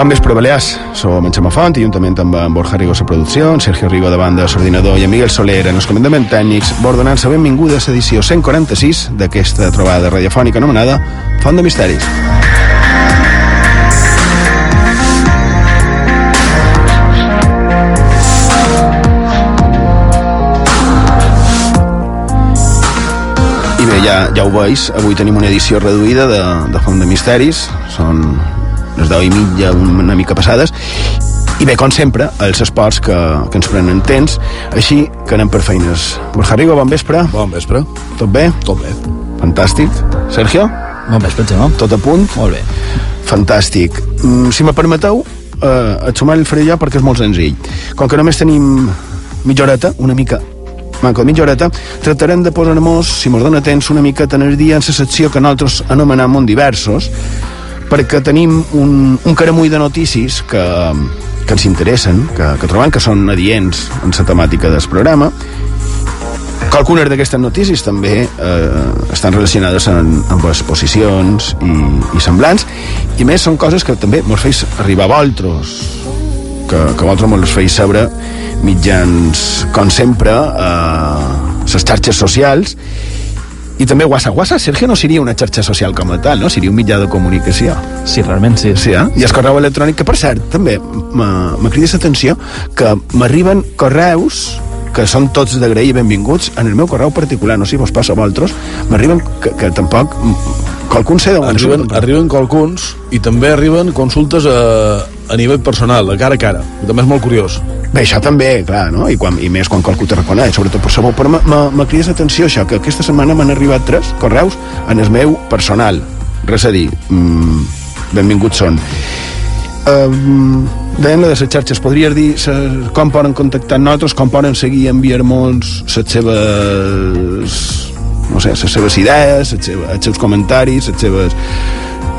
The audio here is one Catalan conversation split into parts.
Bon vespre, Balears. Som en Xema Font, juntament amb en Borja Rigo a producció, en Sergio Rigo de banda l'ordinador i en Miguel Soler en els comandaments tècnics, vol donar-se benvinguda a l'edició 146 d'aquesta trobada radiofònica anomenada Font de Misteris. I bé, ja, ja ho veus, avui tenim una edició reduïda de, de Font de Misteris, són les 10 i mitja, una mica passades, i bé, com sempre, els esports que, que ens prenen temps, així que anem per feines. Borja Rigo, bon vespre. Bon vespre. Tot bé? Tot bé. Fantàstic. Sergio? Bon vespre, Xema. Tot a punt? Molt bé. Fantàstic. Mm, si me permeteu, eh, et sumar el faré jo perquè és molt senzill. Com que només tenim mitja horeta, una mica manca mitja horeta, tractarem de posar-nos, si mos dona temps, una mica tener dia en la secció que nosaltres anomenem món diversos, perquè tenim un, un caramull de notícies que, que ens interessen, que, que trobem que són adients en la temàtica del programa, que algunes d'aquestes notícies també eh, estan relacionades amb, amb exposicions i, i semblants, i més són coses que també mos feis arribar a vosaltres, que, que vosaltres mos les feis saber mitjans, com sempre, a les xarxes socials, i també WhatsApp. WhatsApp, Sergio, no seria una xarxa social com a tal, no? Seria un mitjà de comunicació. Sí, realment sí. Sí, eh? I el correu electrònic, que per cert, també me crida l'atenció que m'arriben correus que són tots d'agrair i benvinguts en el meu correu particular, no sé si vos passa a vosaltres, m'arriben que, que tampoc qualcun sé d'on arriben, arriben qualcuns i també arriben consultes a, a nivell personal, de cara a cara. I també és molt curiós. Bé, això també, clar, no? I, quan, i més quan qualcú te reconeix, sobretot per sabó. Però me crides atenció això, que aquesta setmana m'han arribat tres correus en el meu personal. Res a dir, mm, benvinguts són. Um, deien de les xarxes, podries dir com poden contactar nosaltres, com poden seguir enviar-nos les seves no sé, les seves idees, les seves, els seus comentaris, les seves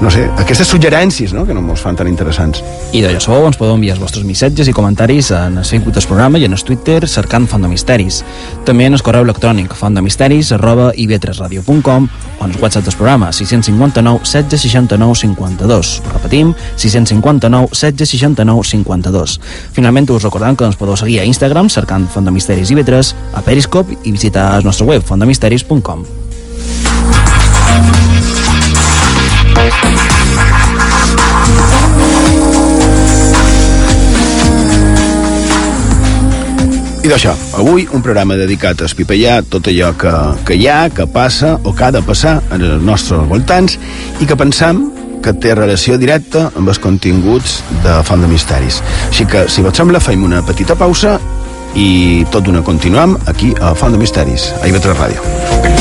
no sé, aquestes suggerències no? que no ens fan tan interessants. I d'allò sabeu, ens podeu enviar els vostres missatges i comentaris en el Facebook del programa i en el Twitter cercant Font de Misteris. També en el correu electrònic fontdemisteris arroba ib3radio.com o en el WhatsApp del programa 659 1669 52. Ho repetim, 659 1669 52. Finalment us recordem que ens podeu seguir a Instagram cercant Font de Misteris IB3, a Periscope i visitar el nostre web fontdemisteris.com. I d'això, avui un programa dedicat a espipellar tot allò que, que hi ha, que passa o que ha de passar en els nostres voltants i que pensam que té relació directa amb els continguts de Font de Misteris. Així que, si vos sembla, fem una petita pausa i tot d'una continuam aquí a Font de Misteris, a IB3 Ràdio.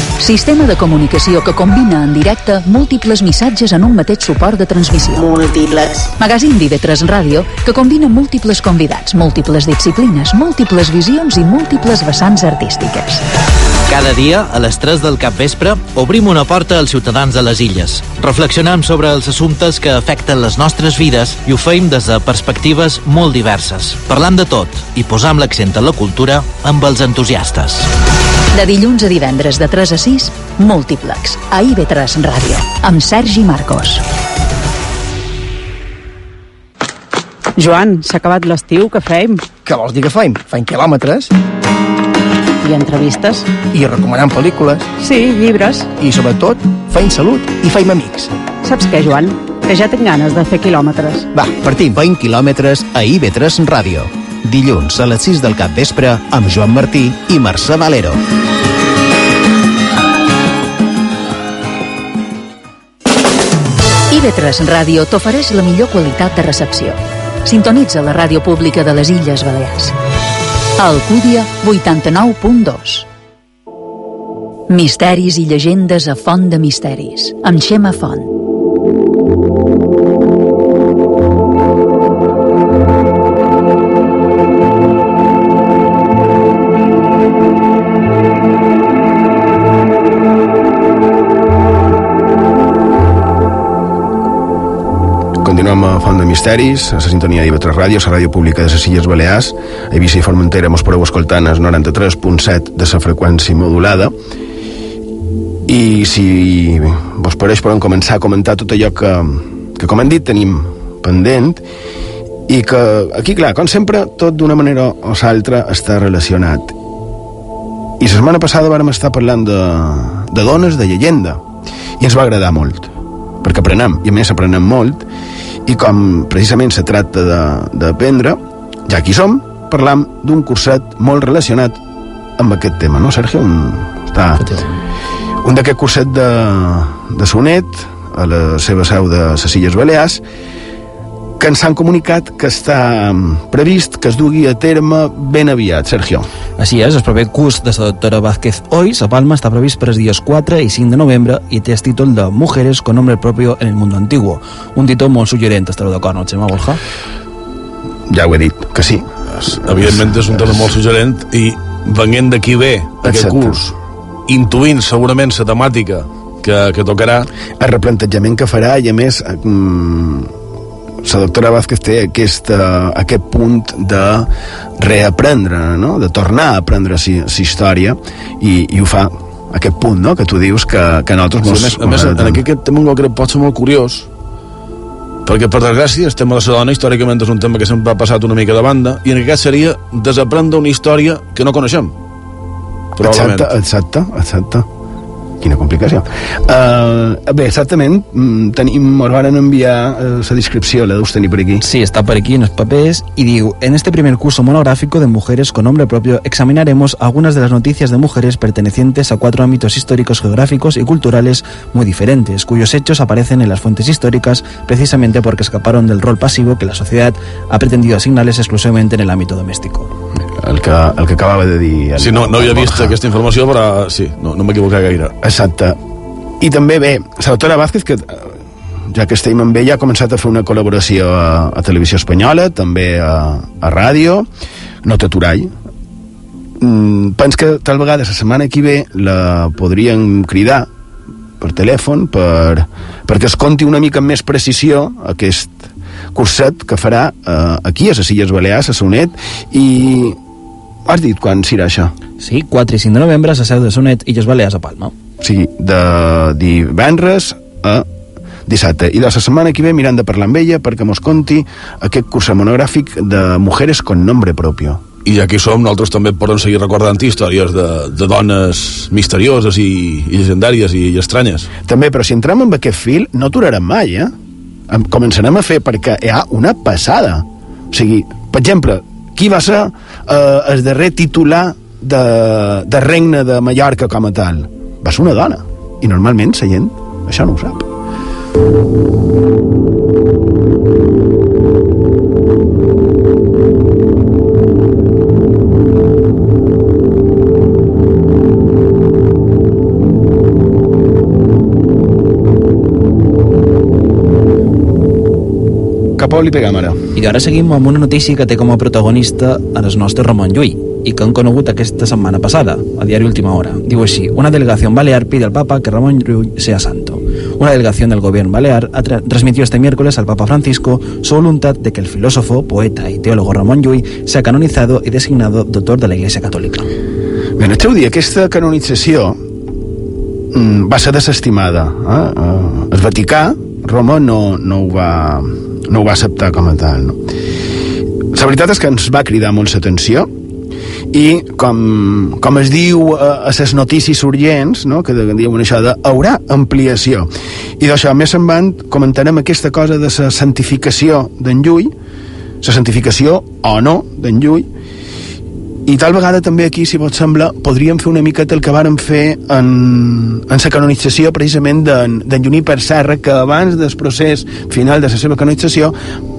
Sistema de comunicació que combina en directe múltiples missatges en un mateix suport de transmissió. Múltiplex. Magazín d'IV3 Ràdio que combina múltiples convidats, múltiples disciplines, múltiples visions i múltiples vessants artístiques. Cada dia, a les 3 del cap vespre, obrim una porta als ciutadans de les illes. Reflexionem sobre els assumptes que afecten les nostres vides i ho feim des de perspectives molt diverses. Parlant de tot i posam l'accent en la cultura amb els entusiastes. De dilluns a divendres de 3 a 6, Múltiplex, a IB3 Ràdio, amb Sergi Marcos. Joan, s'ha acabat l'estiu, què fem? Què vols dir que fem? Fem quilòmetres. I entrevistes. I recomanant pel·lícules. Sí, llibres. I sobretot, feim salut i feim amics. Saps què, Joan? Que ja tinc ganes de fer quilòmetres. Va, partim. 20 quilòmetres a IB3 Ràdio. Dilluns a les 6 del cap vespre amb Joan Martí i Mercè Valero. IB3 Ràdio t'ofereix la millor qualitat de recepció. Sintonitza la ràdio pública de les Illes Balears. Alcúdia, 89.2. Misteris i llegendes a Font de Misteris, amb Xema Font. Misteris, a la sintonia d'IV3 Ràdio, la ràdio pública de les Illes Balears, a Eivissa i Formentera mos podeu escoltant el 93.7 de la freqüència modulada, i si vos pareix podem començar a comentar tot allò que, que com hem dit, tenim pendent, i que aquí, clar, com sempre, tot d'una manera o l'altra està relacionat. I la setmana passada vàrem estar parlant de, de dones, de llegenda, i ens va agradar molt perquè aprenem, i a més aprenem molt i com precisament se tracta d'aprendre ja aquí som, parlam d'un curset molt relacionat amb aquest tema, no, Sergio? Un, està, un d'aquest curset de, de sonet a la seva seu de les Illes Balears que ens han comunicat que està previst que es dugui a terme ben aviat, Sergio. Així és, el proper curs de la doctora Vázquez Ois a Palma està previst per els dies 4 i 5 de novembre i té el títol de Mujeres con nombre propio en el mundo antiguo. Un títol molt suggerent, estareu d'acord, no, Xema Borja? Ja ho he dit, que sí. Evidentment és un tema molt suggerent i venint d'aquí ve aquest Exacte. curs, intuint segurament la temàtica que, que tocarà, el replantejament que farà i a més mm, la doctora Vázquez té aquest, uh, aquest punt de reaprendre, no? de tornar a aprendre la història i, i ho fa aquest punt no? que tu dius que, que nosaltres Sí, més, a més en aquest, aquest tema en concret pot ser molt curiós perquè per desgràcia el tema de la dona històricament és un tema que sempre ha passat una mica de banda i en aquest cas seria desaprendre una història que no coneixem probablement Exacte, exacte, exacte. Quina complicació. Uh, bé, exactament, mm, tenim, ens van enviar uh, la descripció, la deus tenir per aquí. Sí, está por aquí en los papers y digo, en este primer curso monográfico de mujeres con nombre propio examinaremos algunas de las noticias de mujeres pertenecientes a cuatro ámbitos históricos, geográficos y culturales muy diferentes, cuyos hechos aparecen en las fuentes históricas precisamente porque escaparon del rol pasivo que la sociedad ha pretendido asignarles exclusivamente en el ámbito doméstico. El que, el que acabava de dir... El, Sí, no, no havia vist Borja. aquesta informació, però sí, no, no m'he equivocat gaire. Exacte. I també, bé, la doctora Vázquez, que eh, ja que estem amb ella, ha començat a fer una col·laboració a, a Televisió Espanyola, també a, a ràdio, no t'aturai. Mm, pens que tal vegada la setmana que ve la podrien cridar per telèfon per, perquè es conti una mica amb més precisió aquest curset que farà eh, aquí a les Illes Balears, a Sonet, i has dit quan serà això? Sí, 4 i 5 de novembre a seu de Sonet i les Balears a Palma. O sigui, de divendres a dissabte. I de la setmana que ve mirant de parlar amb ella perquè mos conti aquest curs monogràfic de Mujeres con nombre propio. I ja que hi som, nosaltres també podem seguir recordant històries de, de dones misterioses i, i legendàries i, i estranyes. També, però si entrem amb aquest fil, no aturarem mai, eh? Em començarem a fer perquè hi ha una passada. O sigui, per exemple, qui va ser eh, el darrer titular de, de regne de Mallorca com a tal? Va ser una dona. I normalment la gent això no ho sap. Li pegam ara? I ara seguim amb una notícia que té com a protagonista el nostre Ramon Llull i que han conegut aquesta setmana passada, a Diari Última Hora. Diu així, una delegación balear pide al Papa que Ramón Llull sea santo. Una delegación del gobierno balear transmitió este miércoles al Papa Francisco su voluntad de que el filósofo, poeta y teólogo Ramón Llull sea canonizado y designado doctor de la Iglesia Católica. Bé, en el dia, aquesta canonització mm, va ser desestimada. Eh? Eh, el Vaticà, Roma, no, no, ho va, no ho va acceptar com a tal. No? La veritat és que ens va cridar molt l'atenció i com, com es diu a, a les notícies urgents, no? que diuen això de haurà ampliació. I d'això més en van comentarem aquesta cosa de la santificació d'en Llull, la santificació o no d'en Llull, i tal vegada també aquí, si vos sembla, podríem fer una miqueta el que vàrem fer en, en la canonització precisament d'en Juniper Serra, que abans del procés final de la seva canonització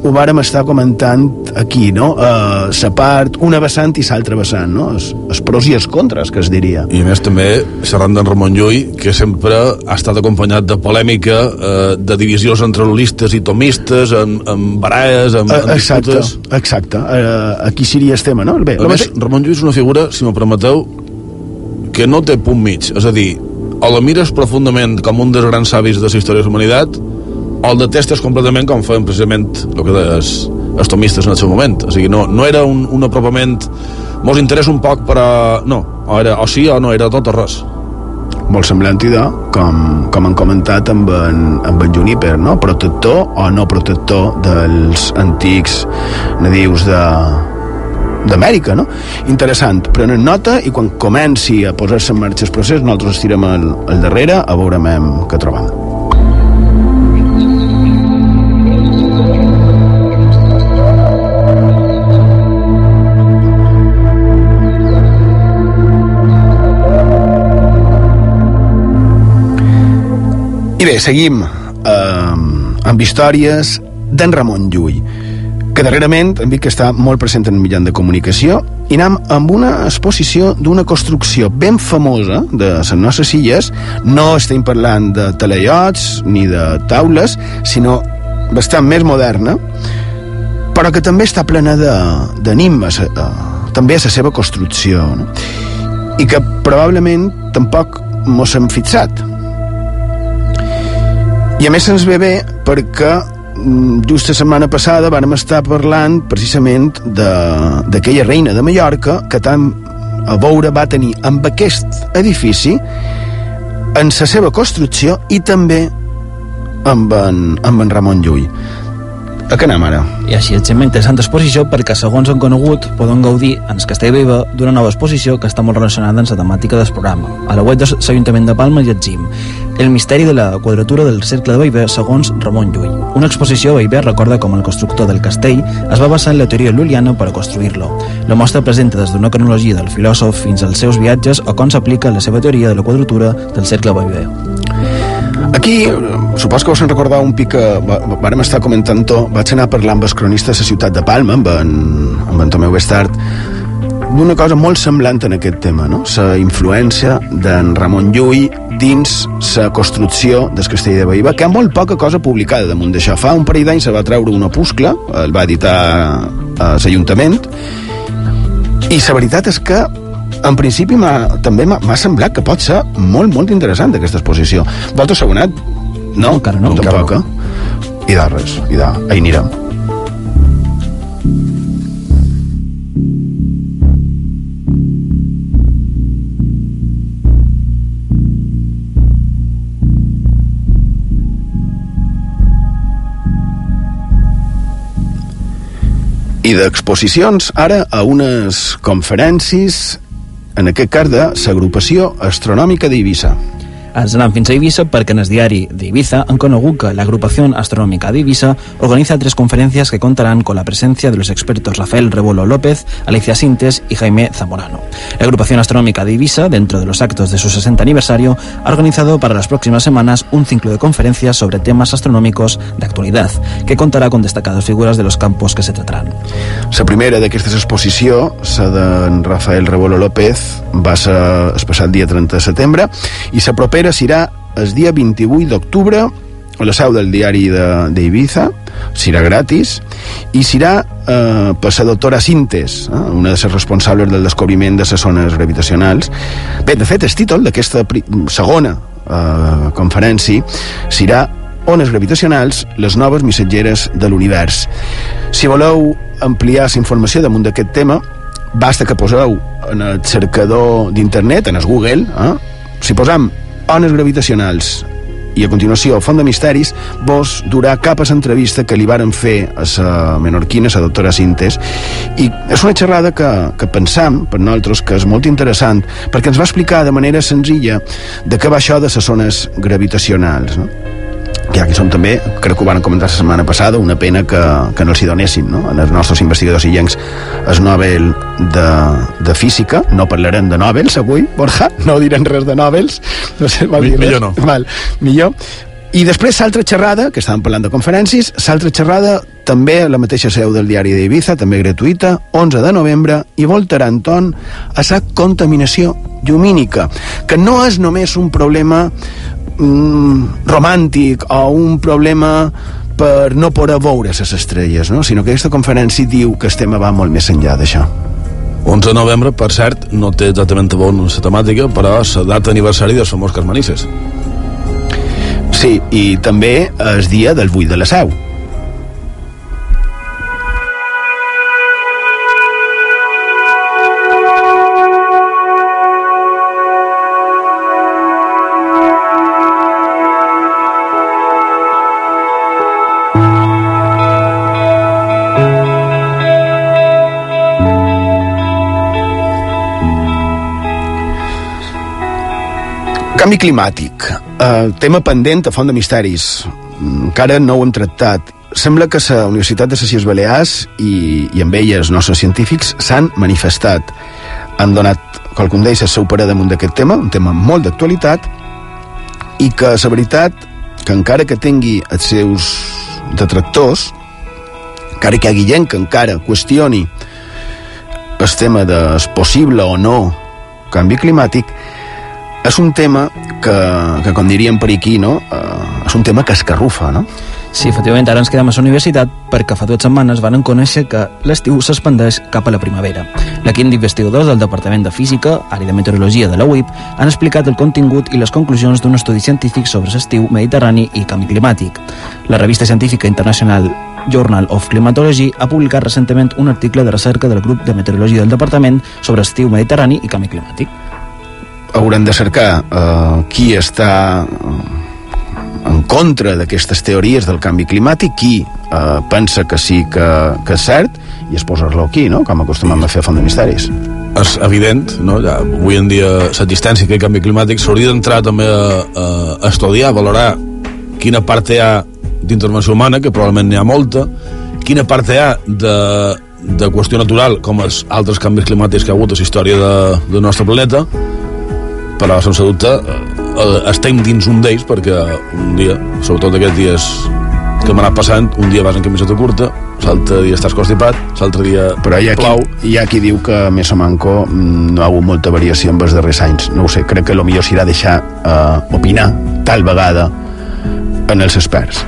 ho vàrem estar comentant aquí, no? Uh, la part, una vessant i l'altra vessant, no? Els, els pros i els contres, que es diria. I a més també xerrant d'en Ramon Llull, que sempre ha estat acompanyat de polèmica, eh, de divisions entre lolistes i tomistes, amb, amb baraes, amb, amb Uh, exacte, disputes... exacte. Uh, aquí seria el tema, no? Bé, A més, Ramon Llull és una figura, si m'ho permeteu, que no té punt mig. És a dir, o la mires profundament com un dels grans savis de la història de la humanitat, o el detestes completament com feien precisament el que deies els tomistes en el seu moment o sigui, no, no era un, un apropament mos interessa un poc però no, o, era, o sí o no, era tot o res molt semblant idò, com, com han comentat amb en, amb en Juniper, no? protector o no protector dels antics nadius de, d'Amèrica, no? Interessant, prenen nota i quan comenci a posar-se en marxa el procés nosaltres estirem el darrere a veure què trobam. I bé, seguim eh, amb històries d'en Ramon Llull, que darrerament hem vist que està molt present en mitjà de comunicació i anem amb una exposició d'una construcció ben famosa de les nostres illes. No estem parlant de teleiots ni de taules, sinó bastant més moderna, però que també està plena d'enigmes, eh, també a la seva construcció, no? i que probablement tampoc mos hem fixat i a més se'ns ve bé perquè mm, just la setmana passada vàrem estar parlant precisament d'aquella reina de Mallorca que tant a veure va tenir amb aquest edifici en la seva construcció i també amb en, amb en Ramon Llull. A què anem ara? I així et sembla interessant exposició perquè, segons han conegut, poden gaudir en el Castell Viva d'una nova exposició que està molt relacionada amb la temàtica del programa. A la web de l'Ajuntament de Palma llegim El misteri de la quadratura del cercle de Baiver segons Ramon Llull. Una exposició Baiver recorda com el constructor del castell es va basar en la teoria luliana per a construir-lo. La mostra presenta des d'una cronologia del filòsof fins als seus viatges o com s'aplica la seva teoria de la quadratura del cercle Baiver. Aquí, supos que us en recordar un pic que vàrem estar comentant to, vaig anar parlant amb els cronistes de la ciutat de Palma, amb en, amb en Tomeu Bestart, d'una cosa molt semblant en aquest tema, no? la influència d'en Ramon Llull dins la construcció del castell de Baïba, que ha molt poca cosa publicada damunt d'això. Fa un parell d'anys se va treure un opuscle, el va editar a l'Ajuntament, i la veritat és que en principi també m'ha semblat que pot ser molt, molt interessant aquesta exposició. Vosaltres heu anat? No, encara no. Tampoc, no. I de res, i de... Ahí anirem. I d'exposicions, ara a unes conferències en aquest cas de l'agrupació astronòmica d'Eivissa. Ens anem fins a Ibiza perquè en el diari d'Ibiza han conegut que la agrupación astronómica de Ibiza organiza tres conferencias que contarán con la presencia de los expertos Rafael Rebolo López, Alicia Sintes y Jaime Zamorano. La agrupación astronómica de Ibiza, dentro de los actos de su 60 aniversario, ha organizado para las próximas semanas un ciclo de conferencias sobre temas astronómicos de actualidad, que contará con destacadas figuras de los campos que se tratarán. La primera d'aquestes exposició, la de Rafael Rebolo López, va ser el passat dia 30 de setembre, i la propera propera serà el dia 28 d'octubre a la seu del diari d'Ibiza, de, serà gratis, i serà eh, per la doctora Sintes, eh, una de les responsables del descobriment de les zones gravitacionals. Bé, de fet, el títol d'aquesta segona eh, conferència serà ones gravitacionals, les noves missatgeres de l'univers. Si voleu ampliar la informació damunt d'aquest tema, basta que poseu en el cercador d'internet, en el Google, eh? si posam ones gravitacionals i a continuació Font de Misteris vos durà cap a l'entrevista que li varen fer a la menorquina, a la doctora Sintes i és una xerrada que, que pensam per nosaltres que és molt interessant perquè ens va explicar de manera senzilla de què va això de les zones gravitacionals no? Que aquí som també, crec que ho van comentar la setmana passada, una pena que, que no els hi donessin no? en els nostres investigadors illencs el Nobel de, de Física, no parlarem de Nobels avui, Borja, no direm res de Nobels, no sé, va dir millor no. Val, millor. I després l'altra xerrada, que estàvem parlant de conferències, l'altra xerrada també a la mateixa seu del diari d'Ibiza, també gratuïta, 11 de novembre, i voltarà Anton a la contaminació llumínica, que no és només un problema mm, romàntic o un problema per no poder veure les estrelles, no? sinó que aquesta conferència diu que estem va molt més enllà d'això. 11 de novembre, per cert, no té exactament a veure la temàtica, però és la data aniversari dels famós Carmanices. Sí, i també el dia del 8 de la Seu. Canvi climàtic. Eh, tema pendent a Font de Misteris. Encara no ho hem tractat. Sembla que la Universitat de les Balears i, i amb elles nostres científics s'han manifestat. Han donat qualcun d'ells el seu parer damunt d'aquest tema, un tema molt d'actualitat, i que la veritat que encara que tingui els seus detractors, encara que hi hagi gent que encara qüestioni el tema de possible o no canvi climàtic, és un tema que, que com diríem per aquí, no? Uh, és un tema que escarrufa, no? Sí, efectivament, ara ens quedem a la universitat perquè fa dues setmanes van conèixer que l'estiu s'expandeix cap a la primavera. L'equip d'investigadors del Departament de Física, àrea de Meteorologia de la UIP, han explicat el contingut i les conclusions d'un estudi científic sobre l'estiu mediterrani i canvi climàtic. La revista científica internacional Journal of Climatology ha publicat recentment un article de recerca del grup de meteorologia del departament sobre estiu mediterrani i canvi climàtic. Haurem de cercar uh, qui està uh, en contra d'aquestes teories del canvi climàtic, qui uh, pensa que sí que, que és cert, i es posar-lo aquí, no? com acostumem a fer a Font de Misteris. És evident, no? ja, avui en dia l'existència d'aquest canvi climàtic s'hauria d'entrar també a, a estudiar, a valorar quina part hi ha d'intervenció humana, que probablement n'hi ha molta, quina part hi ha de, de qüestió natural, com els altres canvis climàtics que ha hagut a la història de, nostre planeta, però sense dubte eh, estem dins un d'ells perquè un dia, sobretot aquests dies que m'ha anat passant, un dia vas en camiseta curta, l'altre dia estàs constipat, l'altre dia Però hi ha, plau. qui, hi ha qui diu que més o manco mm, no ha hagut molta variació en els darrers anys. No ho sé, crec que el millor serà deixar uh, opinar tal vegada en els experts.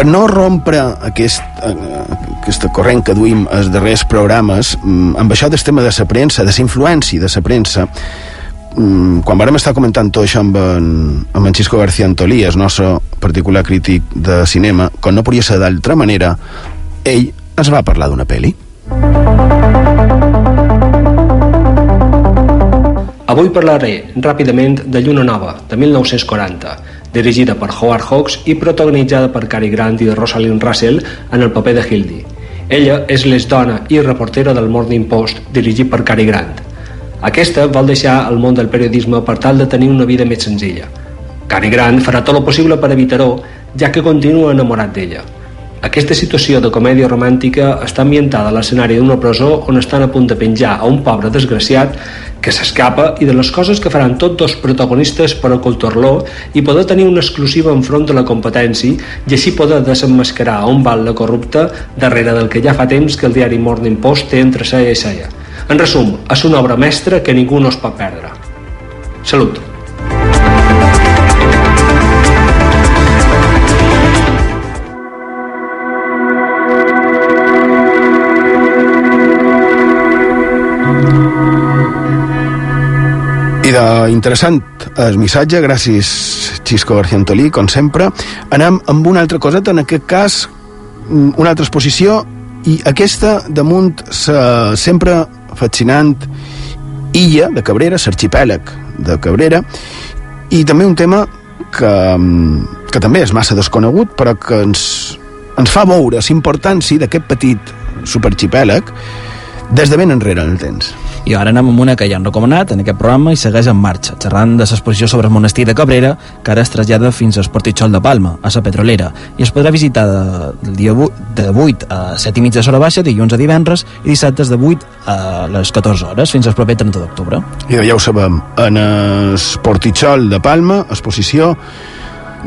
Per no rompre aquest, eh, aquesta corrent que duim als darrers programes, mm, amb això del tema de la premsa, de la influència de la premsa, mm, quan vàrem estar comentant tot això amb en, amb en Xisco García Antolí, el nostre particular crític de cinema, com no podia ser d'altra manera, ell ens va parlar d'una pel·li. Avui parlaré ràpidament de Lluna Nova, de 1940, dirigida per Howard Hawks i protagonitzada per Cary Grant i Rosalind Russell en el paper de Hildy. Ella és l'esdona i reportera del Morning Post, dirigit per Cary Grant. Aquesta vol deixar el món del periodisme per tal de tenir una vida més senzilla. Cary Grant farà tot el possible per evitar-ho, ja que continua enamorat d'ella. Aquesta situació de comèdia romàntica està ambientada a l'escenari d'una presó on estan a punt de penjar a un pobre desgraciat que s'escapa i de les coses que faran tots dos protagonistes per ocultar-lo i poder tenir una exclusiva enfront de la competència i així poder desenmascarar a un de corrupte darrere del que ja fa temps que el diari Morning Post té entre seia i seia. En resum, és una obra mestra que ningú no es pot perdre. Salut! I d'interessant el missatge, gràcies Xisco García Antolí, com sempre. Anem amb una altra coseta, en aquest cas mm, una altra exposició i aquesta damunt sa sempre fascinant illa de Cabrera, l'arxipèlag de Cabrera, i també un tema que, mm, que també és massa desconegut, però que ens, ens fa veure la importància d'aquest petit superarxipèlag des de ben enrere en el temps. I ara anem amb una que ja han recomanat en aquest programa i segueix en marxa, xerrant de l'exposició sobre el monestir de Cabrera, que ara es trasllada fins al Portitxol de Palma, a la Petrolera, i es podrà visitar de, del dia 8, de 8 a 7 i mitja d'hora baixa, dilluns a divendres, i dissabtes de 8 a les 14 hores, fins al proper 30 d'octubre. I ja ho sabem, en el Portitxol de Palma, exposició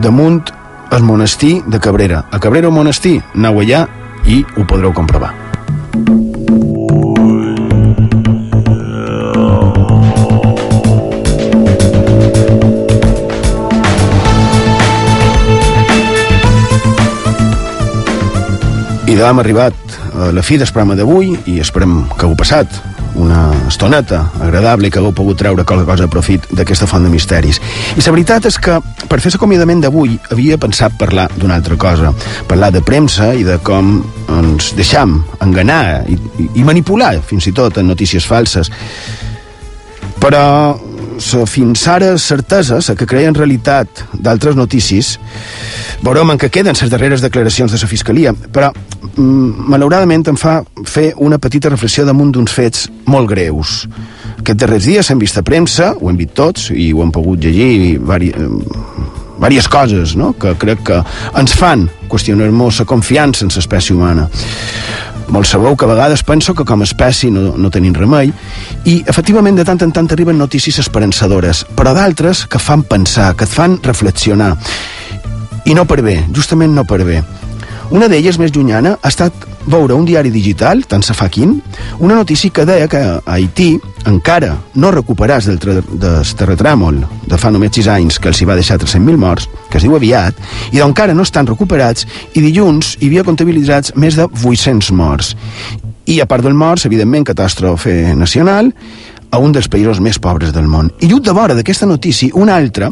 damunt el monestir de Cabrera. A Cabrera o monestir, aneu allà i ho podreu comprovar. Ja hem arribat a la fi del programa d'avui i esperem que heu passat una estoneta agradable i que hagueu pogut treure qualque cosa de profit d'aquesta font de misteris. I la veritat és que per fer l'acomiadament d'avui havia pensat parlar d'una altra cosa, parlar de premsa i de com ens deixam enganar i, i, i manipular fins i tot en notícies falses. Però la fins ara certesa, la que creia en realitat d'altres notícies, veurem en què queden les darreres declaracions de la Fiscalia, però mm, malauradament em fa fer una petita reflexió damunt d'uns fets molt greus. Aquests darrers dies hem vist a premsa, ho hem vist tots, i ho hem pogut llegir vari, diverses coses no? que crec que ens fan qüestionar-nos la confiança en l'espècie humana molt sabeu que a vegades penso que com a espècie no, no tenim remei i efectivament de tant en tant arriben notícies esperançadores però d'altres que fan pensar, que et fan reflexionar. I no per bé, justament no per bé una d'elles més llunyana ha estat veure un diari digital, tant se fa quin, una notícia que deia que a Haití encara no recuperats del, del terratrèmol de fa només 6 anys que els hi va deixar 300.000 morts, que es diu aviat, i d'encara no estan recuperats, i dilluns hi havia comptabilitzats més de 800 morts. I a part del morts, evidentment, catàstrofe nacional, a un dels països més pobres del món. I lluny de vora d'aquesta notícia, una altra,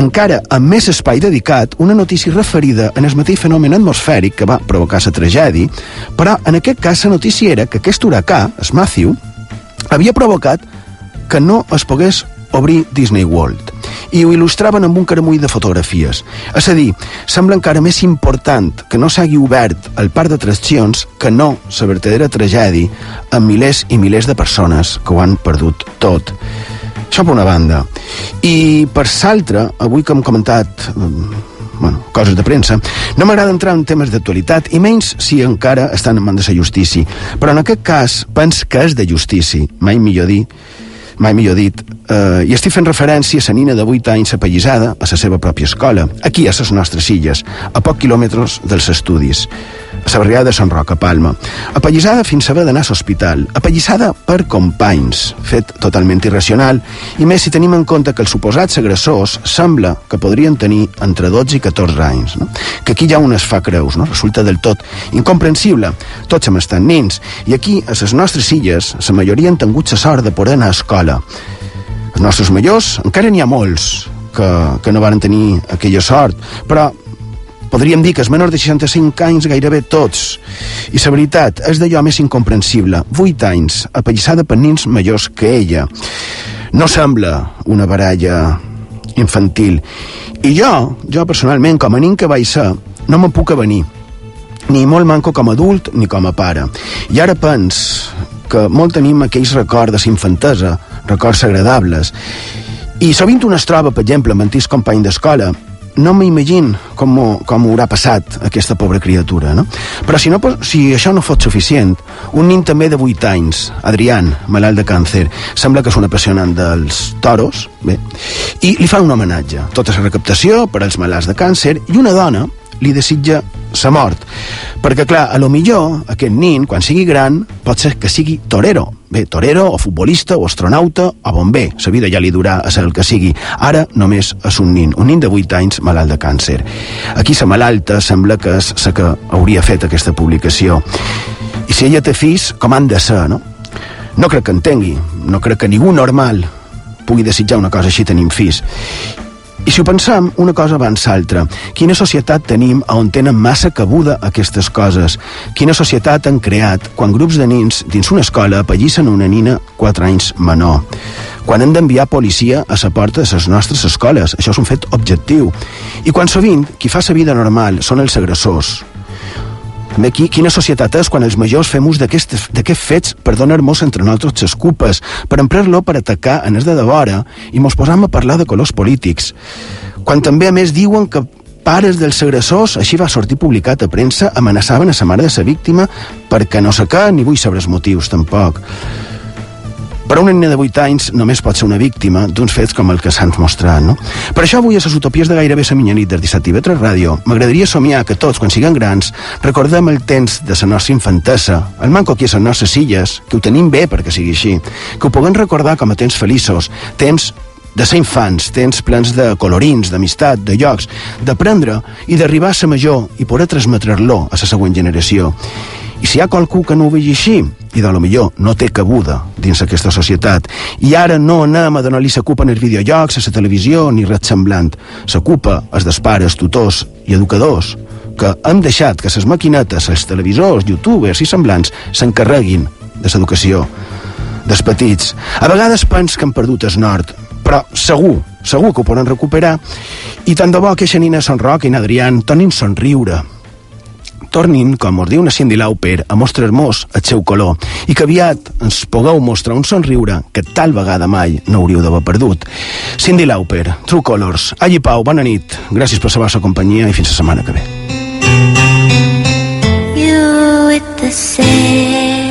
encara amb més espai dedicat, una notícia referida en el mateix fenomen atmosfèric que va provocar la tragèdia, però en aquest cas la notícia era que aquest huracà, el Matthew, havia provocat que no es pogués obrir Disney World i ho il·lustraven amb un caramull de fotografies. És a dir, sembla encara més important que no s'hagi obert el parc d'atraccions que no la vertadera tragèdia amb milers i milers de persones que ho han perdut tot. Això per una banda. I per l'altra, avui que hem comentat bueno, coses de premsa, no m'agrada entrar en temes d'actualitat i menys si encara estan en mans de la justícia. Però en aquest cas, pens que és de justícia, mai millor dir, mai millor dit, eh, i estic fent referència a la nina de 8 anys apallissada a la seva pròpia escola, aquí a les nostres illes, a poc quilòmetres dels estudis barriada de Sant Roc, a Palma. Apallissada fins a haver d'anar a l'hospital. Apallissada per companys, fet totalment irracional, i més si tenim en compte que els suposats agressors sembla que podrien tenir entre 12 i 14 anys. No? Que aquí ja un es fa creus, no? resulta del tot incomprensible. Tots hem estat nins, i aquí, a les nostres illes, la majoria han tingut la sort de poder anar a escola. Els nostres majors, encara n'hi ha molts que, que no van tenir aquella sort, però podríem dir que els menors de 65 anys gairebé tots. I la veritat és d'allò més incomprensible. 8 anys, apallissada per nins majors que ella. No sembla una baralla infantil. I jo, jo personalment, com a nin que vaig ser, no me'n puc avenir. Ni molt manco com a adult ni com a pare. I ara pens que molt tenim aquells records de infantesa, records agradables. I sovint un es troba, per exemple, amb antics company d'escola no m'imagino com, com haurà passat aquesta pobra criatura, no? Però si, no, si això no fos suficient, un nin també de 8 anys, Adrián, malalt de càncer, sembla que és un apassionant dels toros, bé, i li fa un homenatge. Tota la recaptació per als malalts de càncer i una dona li desitja sa mort. Perquè, clar, a lo millor aquest nin, quan sigui gran, pot ser que sigui torero. Bé, torero, o futbolista, o astronauta, o bomber. Sa vida ja li durà a ser el que sigui. Ara només és un nin, un nin de 8 anys malalt de càncer. Aquí sa malalta sembla que és la que hauria fet aquesta publicació. I si ella té fills, com han de ser, no? No crec que entengui, no crec que ningú normal pugui desitjar una cosa així tenim fills. I si ho pensam, una cosa abans l'altra. Quina societat tenim on tenen massa cabuda aquestes coses? Quina societat han creat quan grups de nins dins una escola apallissen una nina 4 anys menor? Quan han d'enviar policia a la porta de les nostres escoles? Això és un fet objectiu. I quan sovint qui fa la vida normal són els agressors, també aquí, quina societat és quan els majors fem ús d'aquests fets per donar-nos entre nosaltres les culpes, per emprar-lo per atacar en els de devora i mos posam a parlar de colors polítics. Quan també, a més, diuen que pares dels agressors, així va sortir publicat a premsa, amenaçaven a sa mare de sa víctima perquè no sé què, ni vull saber els motius, tampoc. Però una nena de 8 anys només pot ser una víctima d'uns fets com el que s'han mostrat, no? Per això avui a les utopies de gairebé la mitjanit del 17 i 3 Ràdio m'agradaria somiar que tots, quan siguem grans, recordem el temps de la nostra infantesa, el manco aquí a les nostres illes, que ho tenim bé perquè sigui així, que ho puguem recordar com a temps feliços, temps de ser infants, temps plens de colorins, d'amistat, de llocs, d'aprendre i d'arribar a ser major i poder transmetre-lo a la següent generació. I si hi ha qualcú que no ho vegi així, i de lo millor no té cabuda dins aquesta societat, i ara no anem a donar-li sa culpa en els videojocs, a la televisió, ni res semblant. Sa culpa és dels pares, tutors i educadors, que hem deixat que les maquinetes, els televisors, youtubers i semblants s'encarreguin de l'educació dels petits. A vegades pens que han perdut el nord, però segur, segur que ho poden recuperar. I tant de bo que Nina Son Roc i n'Adrián tornin somriure, tornin, com us diu una Cindy Lauper, a mostrar-nos el seu color i que aviat ens pugueu mostrar un somriure que tal vegada mai no hauríeu d'haver perdut. Cindy Lauper, True Colors. Alli Pau, bona nit. Gràcies per la vostra companyia i fins la setmana que ve. You with the sad